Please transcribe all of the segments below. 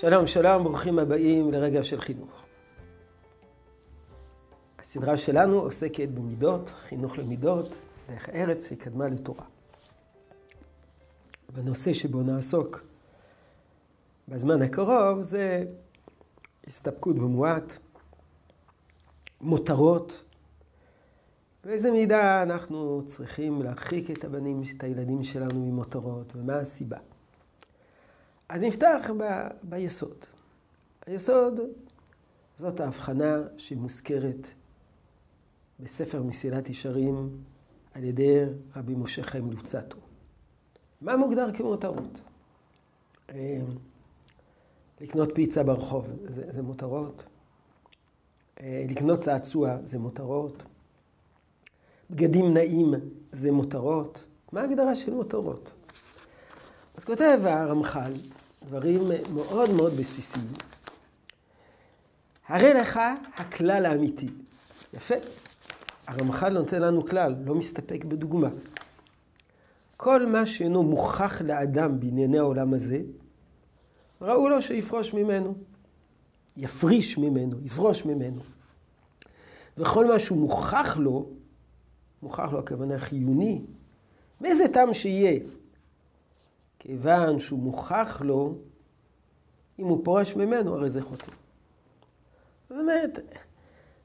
שלום, שלום, ברוכים הבאים לרגע של חינוך. הסדרה שלנו עוסקת במידות, חינוך למידות, דרך ארץ שקדמה לתורה. בנושא שבו נעסוק בזמן הקרוב זה הסתפקות במועט, מותרות, באיזה מידה אנחנו צריכים להרחיק את הבנים, את הילדים שלנו ממותרות, ומה הסיבה. אז נפתח ב, ביסוד. היסוד זאת ההבחנה שמוזכרת בספר מסילת ישרים על ידי רבי משה חיים לוצטו. מה מוגדר כמותרות? אה, לקנות פיצה ברחוב זה, זה מותרות. אה, לקנות צעצוע זה מותרות. בגדים נעים זה מותרות. מה ההגדרה של מותרות? אז כותב הרמח"ל דברים מאוד מאוד בסיסיים. הרי לך הכלל האמיתי. יפה. הרמח"ל נותן לנו כלל, לא מסתפק בדוגמה. כל מה שאינו מוכח לאדם בענייני העולם הזה, ראו לו שיפרוש ממנו. יפריש ממנו, יפרוש ממנו. וכל מה שהוא מוכח לו, מוכח לו הכוונה חיוני, מאיזה טעם שיהיה, כיוון שהוא מוכח לו, אם הוא פורש ממנו, הרי זה חוטא. אומרת,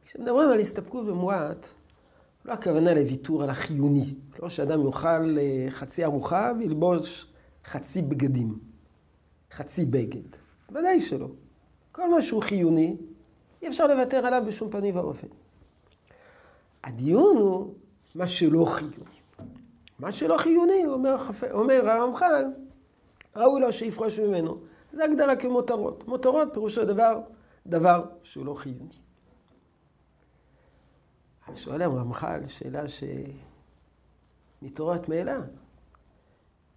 כשמדברים על הסתפקות במועט, לא הכוונה לוויתור על החיוני. לא שאדם יאכל אה, חצי ארוחה וילבוש חצי בגדים, חצי בגד. ודאי שלא. כל מה שהוא חיוני, אי אפשר לוותר עליו בשום פנים ואופן. הדיון הוא מה שלא חיוני. מה שלא חיוני, אומר, אומר הרמח"ל, ראוי לו שיפרוש ממנו. זה הגדרה כמותרות. מותרות פירושו דבר, דבר שהוא לא חיוני. שואל הרמח"ל שאלה שמתעוררת מאלה.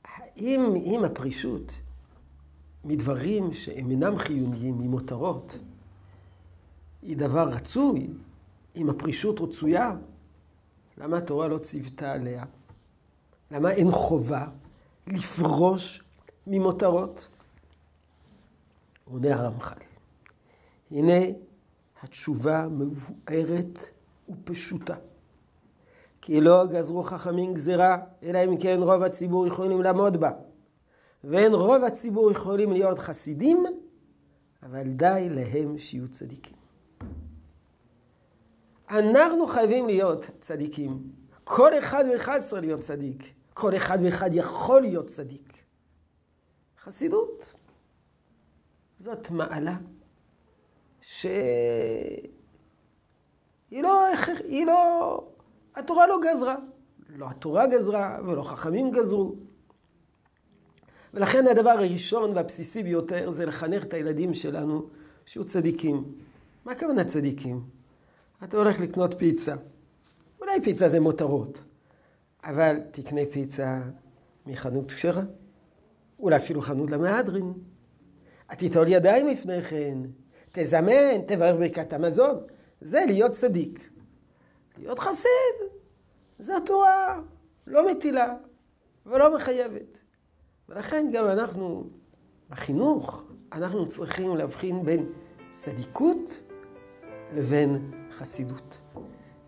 האם אם הפרישות מדברים שהם אינם חיוניים, ממותרות, היא דבר רצוי, אם הפרישות רצויה, למה התורה לא ציוותה עליה? למה אין חובה לפרוש ממותרות? עונה הרמח"ל. הנה התשובה מבוארת ופשוטה. כי לא גזרו חכמים גזירה, אלא אם כן רוב הציבור יכולים לעמוד בה. ואין רוב הציבור יכולים להיות חסידים, אבל די להם שיהיו צדיקים. אנחנו חייבים להיות צדיקים. כל אחד ואחד צריך להיות צדיק. כל אחד ואחד יכול להיות צדיק. חסידות זאת מעלה שהיא לא, היא לא, התורה לא גזרה. לא התורה גזרה ולא חכמים גזרו. ולכן הדבר הראשון והבסיסי ביותר זה לחנך את הילדים שלנו שיהיו צדיקים. מה הכוונה צדיקים? אתה הולך לקנות פיצה. אולי פיצה זה מותרות, אבל תקנה פיצה מחנות כשרה, אולי אפילו חנות למהדרין. תיטול ידיים לפני כן, תזמן, תברך ברכת המזון. זה להיות צדיק. להיות חסיד, זה התורה, לא מטילה ולא מחייבת. ולכן גם אנחנו, בחינוך, אנחנו צריכים להבחין בין צדיקות לבין חסידות.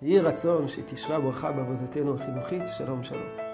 יהי רצון שתשרה ברכה בעבודתנו החינוכית. שלום שלום.